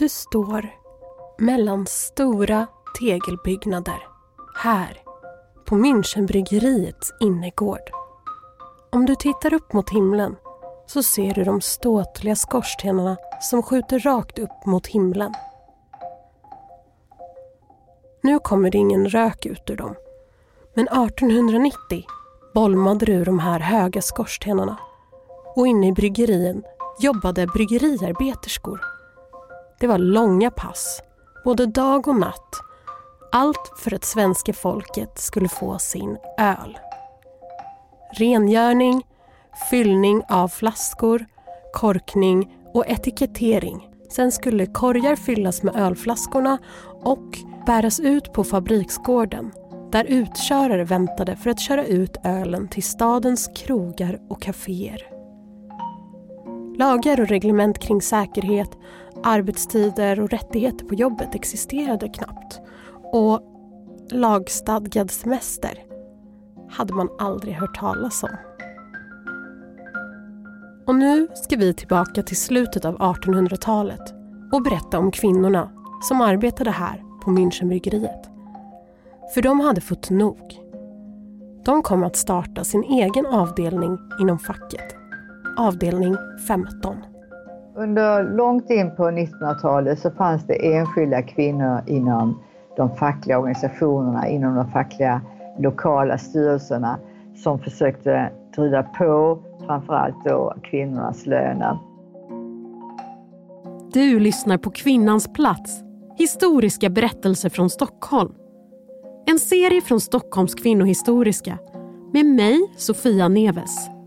Du står mellan stora tegelbyggnader här på Münchenbryggeriets innergård. Om du tittar upp mot himlen så ser du de ståtliga skorstenarna som skjuter rakt upp mot himlen. Nu kommer det ingen rök ut ur dem. Men 1890 bolmade det ur de här höga skorstenarna och inne i bryggerien jobbade bryggeriarbeterskor. Det var långa pass, både dag och natt. Allt för att svenska folket skulle få sin öl. Rengöring, fyllning av flaskor, korkning och etikettering. Sen skulle korgar fyllas med ölflaskorna och bäras ut på fabriksgården där utkörare väntade för att köra ut ölen till stadens krogar och kaféer. Lagar och reglement kring säkerhet, arbetstider och rättigheter på jobbet existerade knappt. Och lagstadgad semester hade man aldrig hört talas om. Och nu ska vi tillbaka till slutet av 1800-talet och berätta om kvinnorna som arbetade här på Münchenbryggeriet. För de hade fått nog. De kom att starta sin egen avdelning inom facket. Avdelning 15. Under långt in på 1900-talet så fanns det enskilda kvinnor inom de fackliga organisationerna, inom de fackliga lokala styrelserna som försökte driva på framförallt då kvinnornas löner. Du lyssnar på Kvinnans plats, historiska berättelser från Stockholm. En serie från Stockholms kvinnohistoriska med mig, Sofia Neves.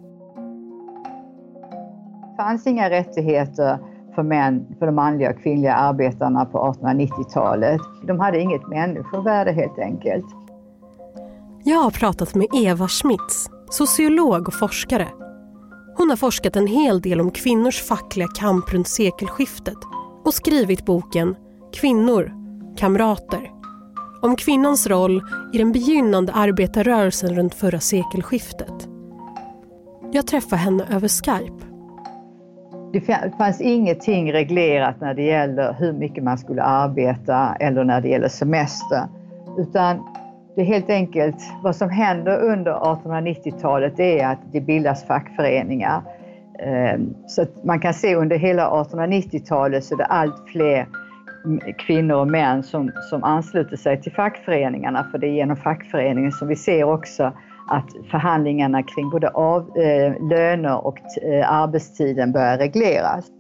Det fanns inga rättigheter för män, för de manliga och kvinnliga arbetarna på 1890-talet. De hade inget människovärde helt enkelt. Jag har pratat med Eva Schmitz, sociolog och forskare. Hon har forskat en hel del om kvinnors fackliga kamp runt sekelskiftet och skrivit boken Kvinnor, kamrater om kvinnans roll i den begynnande arbetarrörelsen runt förra sekelskiftet. Jag träffade henne över Skype. Det fanns ingenting reglerat när det gäller hur mycket man skulle arbeta eller när det gäller semester. Utan det är helt enkelt vad som händer under 1890-talet är att det bildas fackföreningar. Ehm, så att man kan se under hela 1890-talet så är det allt fler kvinnor och män som, som ansluter sig till fackföreningarna för det är genom fackföreningen som vi ser också att förhandlingarna kring både av, eh, löner och eh, arbetstiden börjar regleras.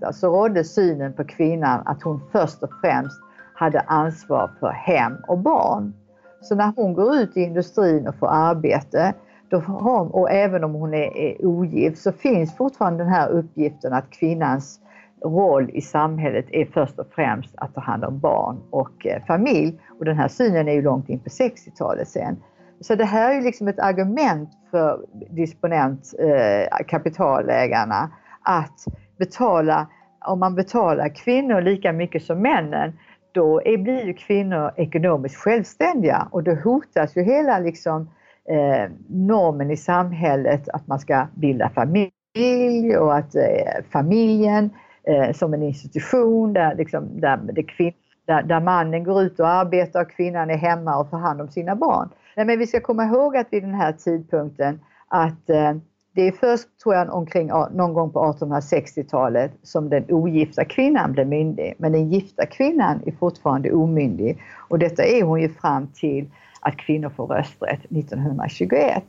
Så alltså rådde synen på kvinnan att hon först och främst hade ansvar för hem och barn. Så när hon går ut i industrin och får arbete, då hon, och även om hon är, är ogift, så finns fortfarande den här uppgiften att kvinnans roll i samhället är först och främst att ta hand om barn och eh, familj. Och den här synen är ju långt in på 60-talet sen. Så det här är ju liksom ett argument för disponent eh, kapitalägarna att betala, om man betalar kvinnor lika mycket som männen, då är, blir ju kvinnor ekonomiskt självständiga och då hotas ju hela liksom, eh, normen i samhället att man ska bilda familj och att eh, familjen eh, som en institution där, liksom, där, det kvin- där, där, mannen går ut och arbetar och kvinnan är hemma och tar hand om sina barn. Nej, men vi ska komma ihåg att vid den här tidpunkten att eh, det är först, tror jag, omkring någon gång på 1860-talet som den ogifta kvinnan blir myndig. Men den gifta kvinnan är fortfarande omyndig. Och detta är hon ju fram till att kvinnor får rösträtt 1921.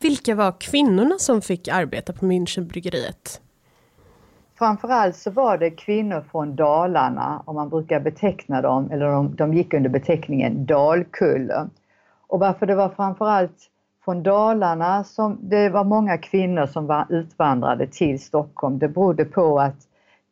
Vilka var kvinnorna som fick arbeta på Münchenbryggeriet? Framförallt så var det kvinnor från Dalarna, om man brukar beteckna dem, eller de, de gick under beteckningen Dalkulle. Och varför det var framförallt från Dalarna som det var många kvinnor som var utvandrade till Stockholm. Det berodde på att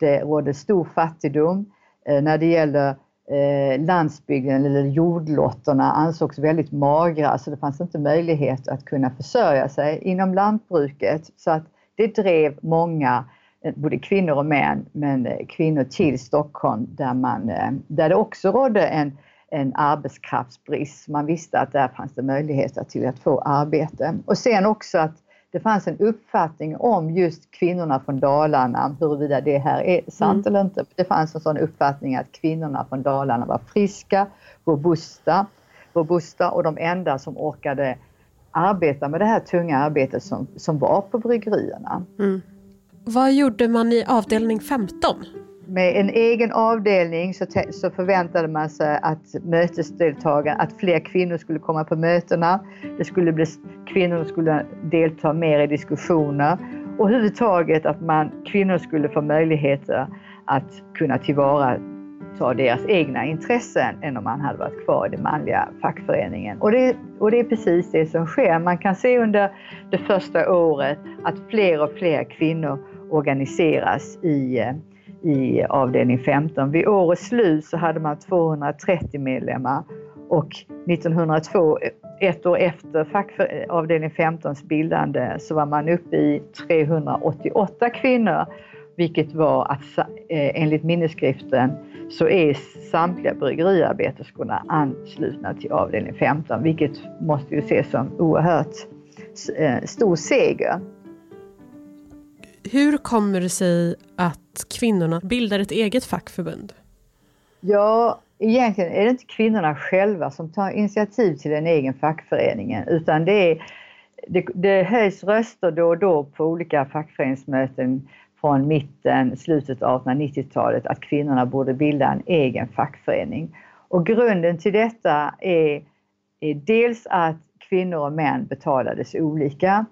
det rådde stor fattigdom. Eh, när det gäller eh, landsbygden eller jordlotterna ansågs väldigt magra så det fanns inte möjlighet att kunna försörja sig inom lantbruket. Så att det drev många eh, både kvinnor och män, men kvinnor till Stockholm där, man, där det också rådde en, en arbetskraftsbrist. Man visste att där fanns det möjligheter till att få arbete. Och sen också att det fanns en uppfattning om just kvinnorna från Dalarna, huruvida det här är sant mm. eller inte. Det fanns en sån uppfattning att kvinnorna från Dalarna var friska, robusta, robusta och de enda som orkade arbeta med det här tunga arbetet som, som var på bryggerierna. Mm. Vad gjorde man i avdelning 15? Med en egen avdelning så, så förväntade man sig att mötesdeltagarna, att fler kvinnor skulle komma på mötena. Det skulle bli, kvinnor skulle delta mer i diskussioner och överhuvudtaget att man, kvinnor skulle få möjligheter att kunna tillvarata deras egna intressen än om man hade varit kvar i den manliga fackföreningen. Och det, och det är precis det som sker. Man kan se under det första året att fler och fler kvinnor organiseras i eh, i avdelning 15. Vid årets slut så hade man 230 medlemmar och 1902, ett år efter avdelning 15s bildande, så var man uppe i 388 kvinnor, vilket var att eh, enligt minnesskriften så är samtliga bryggeriarbeterskorna anslutna till avdelning 15, vilket måste ju ses som oerhört eh, stor seger. Hur kommer det sig att kvinnorna bildar ett eget fackförbund? Ja, egentligen är det inte kvinnorna själva som tar initiativ till en egen fackförening utan det, är, det, det höjs röster då och då på olika fackföreningsmöten från mitten, slutet av 1890-talet att kvinnorna borde bilda en egen fackförening. Och grunden till detta är, är dels att kvinnor och män betalades olika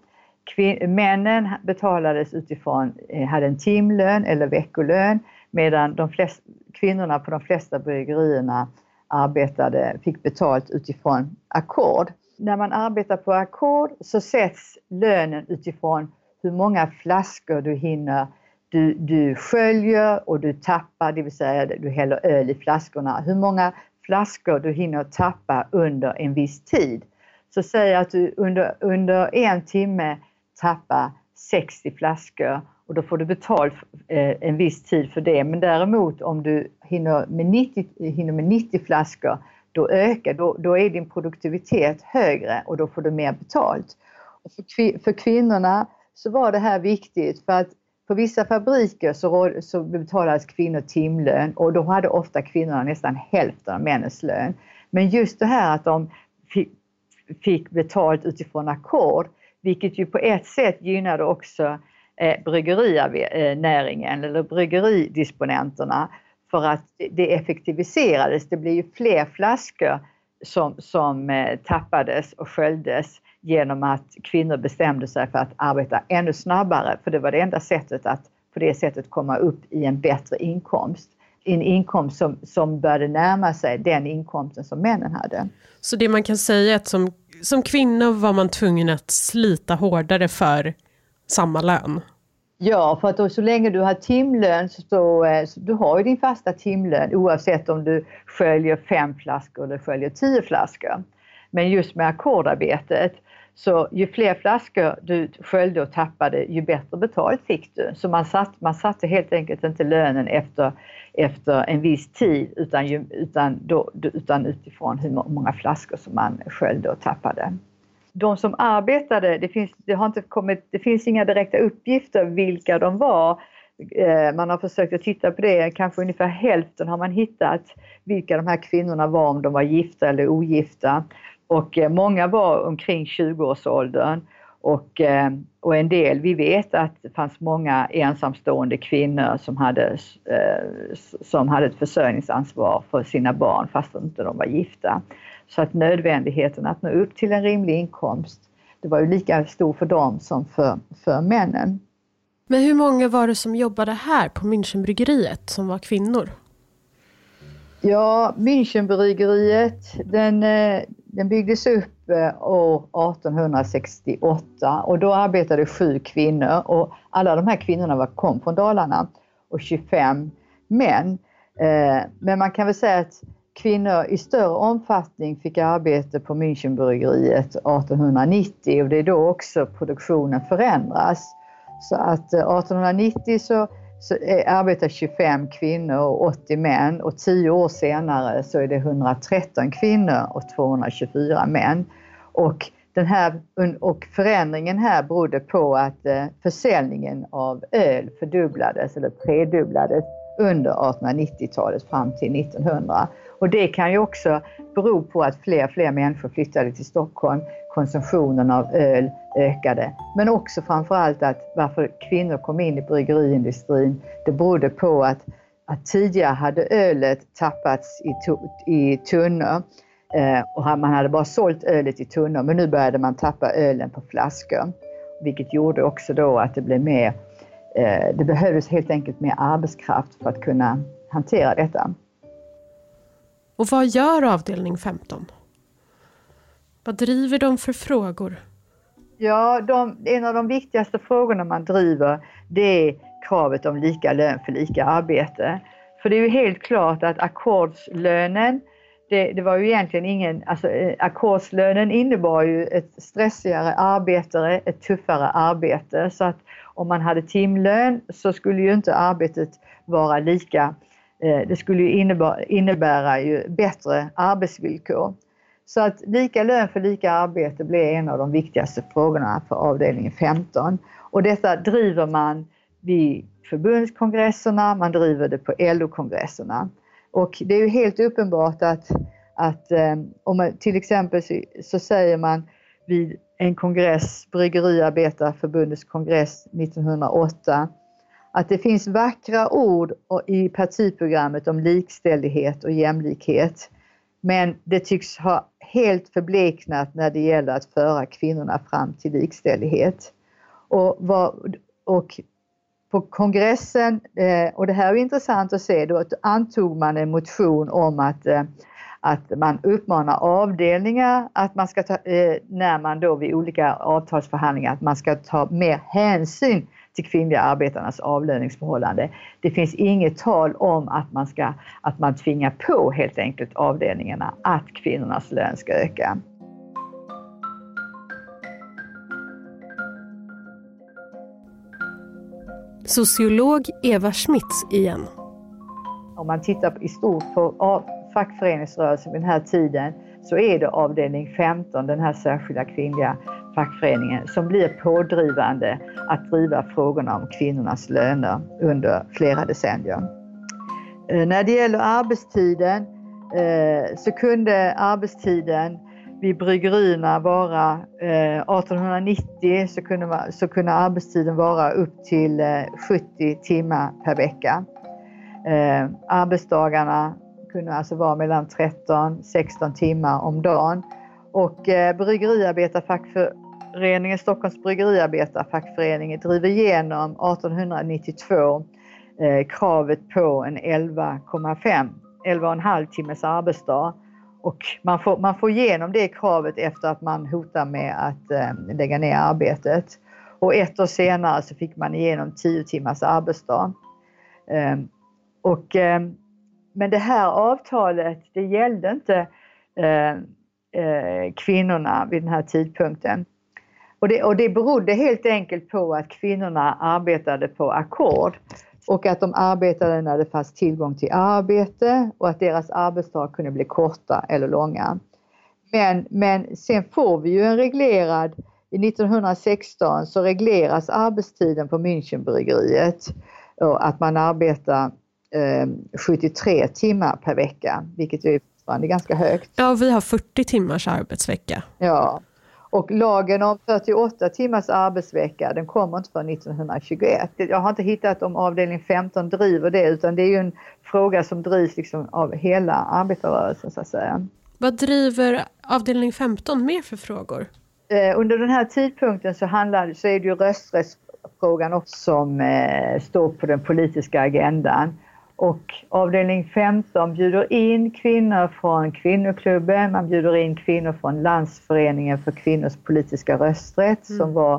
männen betalades utifrån, eh, hade en timlön eller veckolön medan de flest, kvinnorna på de flesta bryggerierna arbetade, fick betalt utifrån ackord. När man arbetar på ackord så sätts lönen utifrån hur många flaskor du hinner du, du sköljer och du tappar, det vill säga du häller öl i flaskorna. Hur många flaskor du hinner tappa under en viss tid. Så säg att du under, under en timme tappa 60 flaskor och då får du betalt eh, en viss tid för det. Men däremot om du hinner med 90, hinner med 90 flaskor, då ökar, då, då är din produktivitet högre och då får du mer betalt. Och för, för kvinnorna så var det här viktigt för att på vissa fabriker så, så betalades kvinnor timlön och då hade ofta kvinnorna nästan hälften av männens lön. Men just det här att de fick, fick betalt utifrån ackord, vilket ju på ett sätt gynnade också eh, bryggerinäringen eller bryggeridisponenterna för att det effektiviserades. Det blev ju fler flaskor som, som eh, tappades och sköljdes genom att kvinnor bestämde sig för att arbeta ännu snabbare för det var det enda sättet att på det sättet komma upp i en bättre inkomst. En inkomst som, som började närma sig den inkomsten som männen hade. Så det man kan säga är att som som kvinna var man tvungen att slita hårdare för samma lön. Ja, för att då, så länge du har timlön så, så, eh, så du har ju din fasta timlön oavsett om du sköljer fem flaskor eller sköljer tio flaskor. Men just med ackordarbetet så ju fler flaskor du sköljde och tappade ju bättre betalt fick du. Så man, satt, man satte helt enkelt inte lönen efter, efter en viss tid utan, ju, utan, då, utan utifrån hur många flaskor som man sköljde och tappade. De som arbetade, det finns, det har inte kommit, det finns inga direkta uppgifter vilka de var. Eh, man har försökt att titta på det, kanske ungefär hälften har man hittat vilka de här kvinnorna var, om de var gifta eller ogifta. Och eh, många var omkring 20-årsåldern och, eh, och en del, vi vet att det fanns många ensamstående kvinnor som hade, eh, som hade ett försörjningsansvar för sina barn fast inte de var gifta. Så att nödvändigheten att nå upp till en rimlig inkomst, det var ju lika stor för dem som för, för männen. Men hur många var det som jobbade här på Münchenbryggeriet som var kvinnor? Ja, Münchenbryggeriet den, den byggdes upp eh, år 1868 och då arbetade sju kvinnor och alla de här kvinnorna var, kom från Dalarna och 25 män. Eh, men man kan väl säga att kvinnor i större omfattning fick arbete på Münchenbryggeriet 1890 och det är då också produktionen förändras. Så att eh, 1890 så så eh, arbetar 25 kvinnor och 80 män och 10 år senare så är det 113 kvinnor och 224 män. Och den här, och förändringen här berodde på att eh, försäljningen av öl fördubblades eller tredubblades under 1890-talet fram till 1900. Och det kan ju också bero på att fler och fler människor flyttade till Stockholm. Konsumtionen av öl ökade. Men också framförallt att varför kvinnor kom in i bryggeriindustrin, det berodde på att, att tidigare hade ölet tappats i, i tunnor eh, och man hade bara sålt ölet i tunnor men nu började man tappa ölen på flaskor. Vilket gjorde också då att det blev mer, eh, det behövdes helt enkelt mer arbetskraft för att kunna hantera detta. Och vad gör avdelning 15? Vad driver de för frågor? Ja, de, en av de viktigaste frågorna man driver det är kravet om lika lön för lika arbete. För det är ju helt klart att ackordslönen, det, det var ju egentligen ingen, alltså eh, ackordslönen innebar ju ett stressigare arbete, ett tuffare arbete. Så att om man hade timlön så skulle ju inte arbetet vara lika Eh, det skulle ju innebära, innebära ju bättre arbetsvillkor. Så att lika lön för lika arbete blir en av de viktigaste frågorna för avdelning 15. Och detta driver man vid förbundskongresserna, man driver det på LO-kongresserna. Och det är ju helt uppenbart att, att eh, om man, till exempel så, så säger man vid en kongress, Bryggeriarbetarförbundets kongress 1908, att det finns vackra ord i partiprogrammet om likställighet och jämlikhet. Men det tycks ha helt förbleknat när det gäller att föra kvinnorna fram till likställighet. Och, vad, och på kongressen, eh, och det här är intressant att se, då antog man en motion om att, eh, att man uppmanar avdelningar att man ska ta, eh, när man då vid olika avtalsförhandlingar, att man ska ta mer hänsyn till kvinnliga arbetarnas avlöningsförhållande. Det finns inget tal om att man, ska, att man tvingar på helt enkelt avdelningarna att kvinnornas lön ska öka. Sociolog Eva Schmitz igen. Om man tittar i stort på fackföreningsrörelsen vid den här tiden så är det avdelning 15, den här särskilda kvinnliga fackföreningen som blir pådrivande att driva frågorna om kvinnornas löner under flera decennier. Eh, när det gäller arbetstiden eh, så kunde arbetstiden vid bryggerierna vara eh, 1890 så kunde, så kunde arbetstiden vara upp till 70 timmar per vecka. Arbetsdagarna kunde alltså vara mellan 13-16 timmar om dagen och eh, Föreningen Stockholms Bryggeriarbetarfackförening driver igenom 1892 eh, kravet på en 11,5, 11,5 timmes arbetsdag. Och man får, man får igenom det kravet efter att man hotar med att eh, lägga ner arbetet. Och ett år senare så fick man igenom 10 timmars arbetsdag. Eh, och, eh, men det här avtalet, det gällde inte eh, eh, kvinnorna vid den här tidpunkten. Och det, och det berodde helt enkelt på att kvinnorna arbetade på ackord och att de arbetade när det fanns tillgång till arbete och att deras arbetsdag kunde bli korta eller långa. Men, men sen får vi ju en reglerad, i 1916 så regleras arbetstiden på Münchenbryggeriet och att man arbetar eh, 73 timmar per vecka, vilket är fortfarande ganska högt. Ja, vi har 40 timmars arbetsvecka. Ja, och lagen om 48 timmars arbetsvecka den kommer inte förrän 1921. Jag har inte hittat om avdelning 15 driver det utan det är ju en fråga som drivs liksom av hela arbetarrörelsen så att säga. Vad driver avdelning 15 med för frågor? Eh, under den här tidpunkten så, handlar, så är det ju rösträttsfrågan också som eh, står på den politiska agendan. Och avdelning 15 bjuder in kvinnor från kvinnoklubben, man bjuder in kvinnor från Landsföreningen för kvinnors politiska rösträtt mm. som var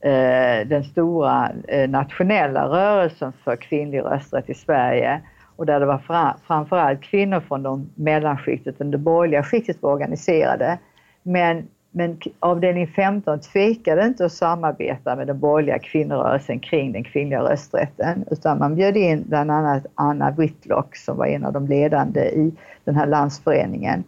eh, den stora eh, nationella rörelsen för kvinnlig rösträtt i Sverige. Och där det var fra, framförallt kvinnor från de mellanskiktet, det borgerliga skiktet var organiserade. Men men avdelning 15 tvekade inte att samarbeta med den borgerliga kvinnorörelsen kring den kvinnliga rösträtten utan man bjöd in bland annat Anna Whitlock som var en av de ledande i den här landsföreningen.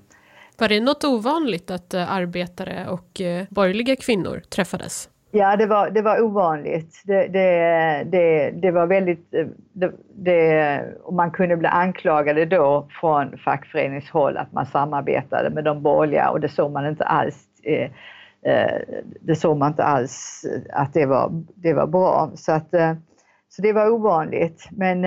Var det något ovanligt att eh, arbetare och eh, borgerliga kvinnor träffades? Ja, det var, det var ovanligt. Det, det, det, det var väldigt... Det, det, man kunde bli anklagade då från fackföreningshåll att man samarbetade med de borgerliga och det såg man inte alls Eh, eh, det såg man inte alls eh, att det var, det var bra. Så, att, eh, så det var ovanligt. Men,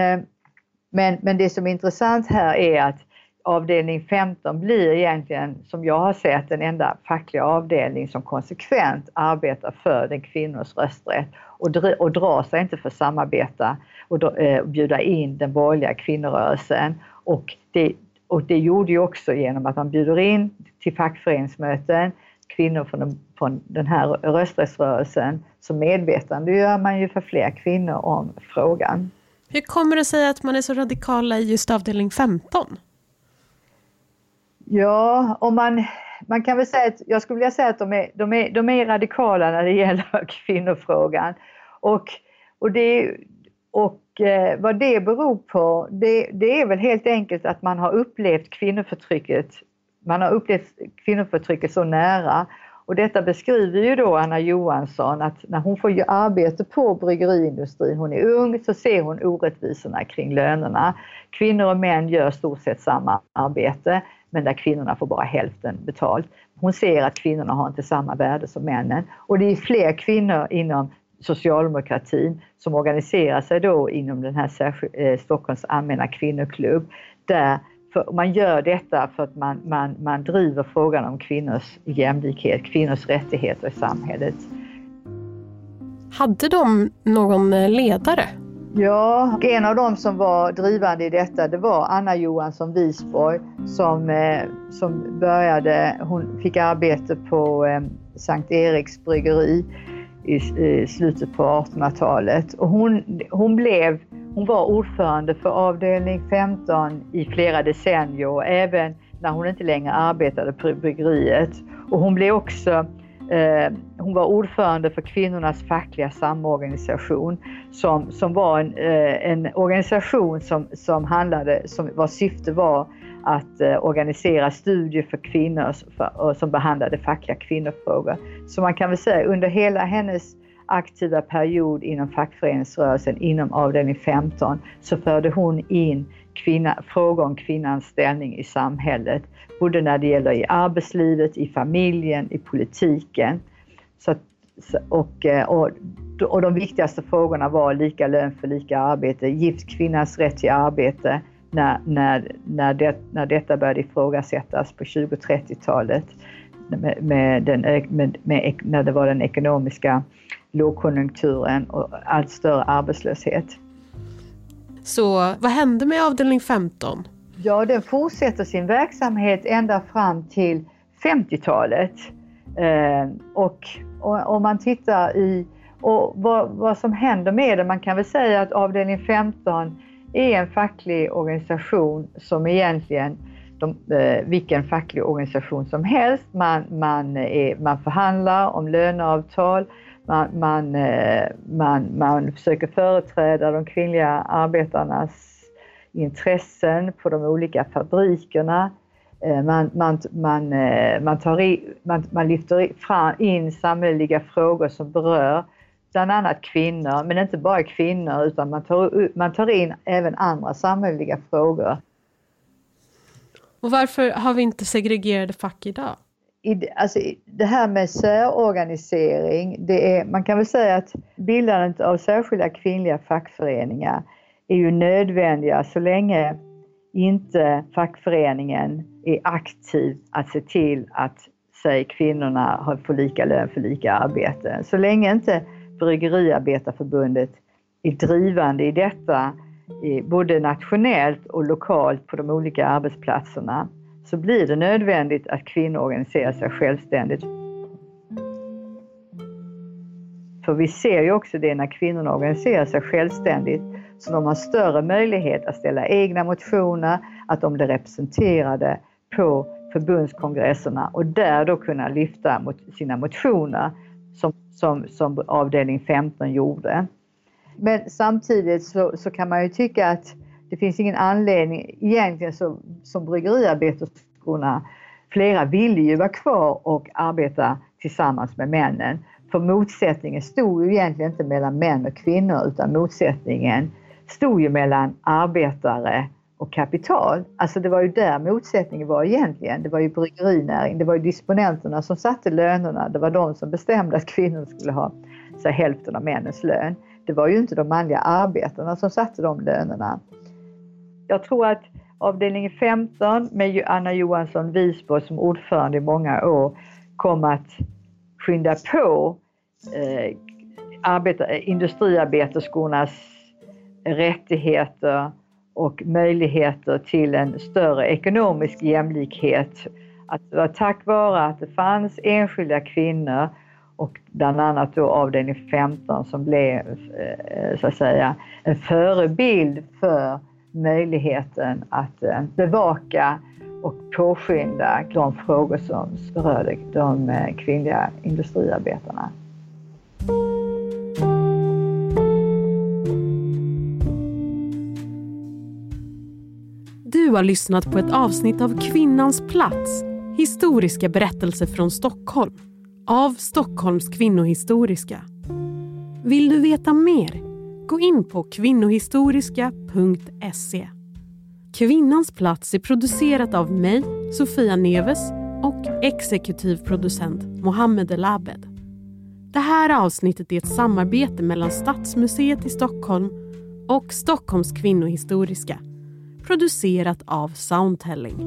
men, men det som är intressant här är att avdelning 15 blir egentligen, som jag har sett, den enda fackliga avdelning som konsekvent arbetar för den kvinnors rösträtt och, och drar sig inte för att samarbeta och och bjuda in den borgerliga kvinnorörelsen. Och det, och det gjorde ju också genom att man bjuder in till fackföreningsmöten kvinnor från den, från den här rösträttsrörelsen så medvetandegör man ju för fler kvinnor om frågan. Hur kommer det sig att man är så radikala i just avdelning 15? Ja, om man, man kan väl säga att jag skulle vilja säga att de är, de är, de är radikala när det gäller kvinnofrågan. Och, och, det, och eh, vad det beror på, det, det är väl helt enkelt att man har upplevt kvinnoförtrycket, man har upplevt kvinnoförtrycket så nära. Och detta beskriver ju då Anna Johansson att när hon får arbete på bryggeriindustrin, hon är ung, så ser hon orättvisorna kring lönerna. Kvinnor och män gör stort sett samma arbete men där kvinnorna får bara hälften betalt. Hon ser att kvinnorna har inte samma värde som männen och det är fler kvinnor inom socialdemokratin som organiserar sig då inom den här eh, Stockholms allmänna kvinnoklubb. Där man gör detta för att man, man, man driver frågan om kvinnors jämlikhet, kvinnors rättigheter i samhället. Hade de någon ledare? Ja, en av dem som var drivande i detta det var Anna Johansson Wisborg som, eh, som började, hon fick arbete på eh, Sankt Eriks bryggeri i, i slutet på 1800-talet och hon, hon blev hon var ordförande för avdelning 15 i flera decennier, och även när hon inte längre arbetade på bryggeriet. Och hon blev också Eh, hon var ordförande för kvinnornas fackliga samorganisation som, som var en, eh, en organisation som, som handlade, som vars syfte var att eh, organisera studier för kvinnor för, som behandlade fackliga kvinnofrågor. Så man kan väl säga under hela hennes aktiva period inom fackföreningsrörelsen inom avdelning 15 så förde hon in kvinna, frågor om kvinnans ställning i samhället både när det gäller i arbetslivet, i familjen, i politiken. Så, och, eh, och, och de viktigaste frågorna var lika lön för lika arbete, gift kvinnas rätt till arbete när, när, när, det, när detta började ifrågasättas på 20 30-talet med, med, den, med, med, när det var den ekonomiska lågkonjunkturen och allt större arbetslöshet. Så vad hände med avdelning 15? Ja, den fortsätter sin verksamhet ända fram till 50-talet. Eh, och, om man tittar i och vad, vad, som händer med det, man kan väl säga att avdelning 15 är en facklig organisation som egentligen de, eh, vilken facklig organisation som helst. Man, man, är, man förhandlar om löneavtal, man, man, eh, man, man försöker företräda de kvinnliga arbetarnas intressen på de olika fabrikerna. Eh, man, man, man, eh, man, tar i, man, man lyfter fram in samhälleliga frågor som berör bland annat kvinnor, men inte bara kvinnor utan man tar, man tar in även andra samhälleliga frågor. Och varför har vi inte segregerade fack idag? I, alltså, det här med särorganisering, det är, man kan väl säga att bildandet av särskilda kvinnliga fackföreningar är ju nödvändiga så länge inte fackföreningen är aktiv att se till att säg kvinnorna får lika lön för lika arbete. Så länge inte Bryggeriarbetarförbundet är drivande i detta, både nationellt och lokalt på de olika arbetsplatserna, så blir det nödvändigt att kvinnor organiserar sig självständigt. För vi ser ju också det när kvinnorna organiserar sig självständigt så de har större möjlighet att ställa egna motioner, att de blir representerade på förbundskongresserna och där då kunna lyfta mot sina motioner som, som, som avdelning 15 gjorde. Men samtidigt så, så, kan man ju tycka att det finns ingen anledning egentligen så, som bryggeriarbeterskorna flera ville ju vara kvar och arbeta tillsammans med männen. För motsättningen stod ju egentligen inte mellan män och kvinnor utan motsättningen stod ju mellan arbetare och kapital. Alltså det var ju där motsättningen var egentligen. Det var ju bryggerinäringen, det var ju disponenterna som satte lönerna. Det var de som bestämde att kvinnor skulle ha så hälften av männens lön. Det var ju inte de manliga arbetarna som satte de lönerna. Jag tror att avdelning 15 med Anna Johansson Wisborg som ordförande i många år kom att skynda på eh, arbeta, eh, industriarbeterskornas rättigheter och möjligheter till en större ekonomisk jämlikhet. Att det var tack vare att det fanns enskilda kvinnor och bland annat då avdelning 15 som blev eh, eh, så att säga en förebild för möjligheten att eh, bevaka och påskynda de frågor som berörde de eh, kvinnliga industriarbetarna. Du har lyssnat på ett avsnitt av Kvinnans plats, historiska berättelser från Stockholm, av Stockholms kvinnohistoriska. Vill du veta mer? Gå in på kvinnohistoriska.se. Kvinnans plats är producerat av mig, Sofia Neves och exekutiv producent Mohammed El Abed. Det här avsnittet är ett samarbete mellan Stadsmuseet i Stockholm och Stockholms kvinnohistoriska producerat av Soundtelling.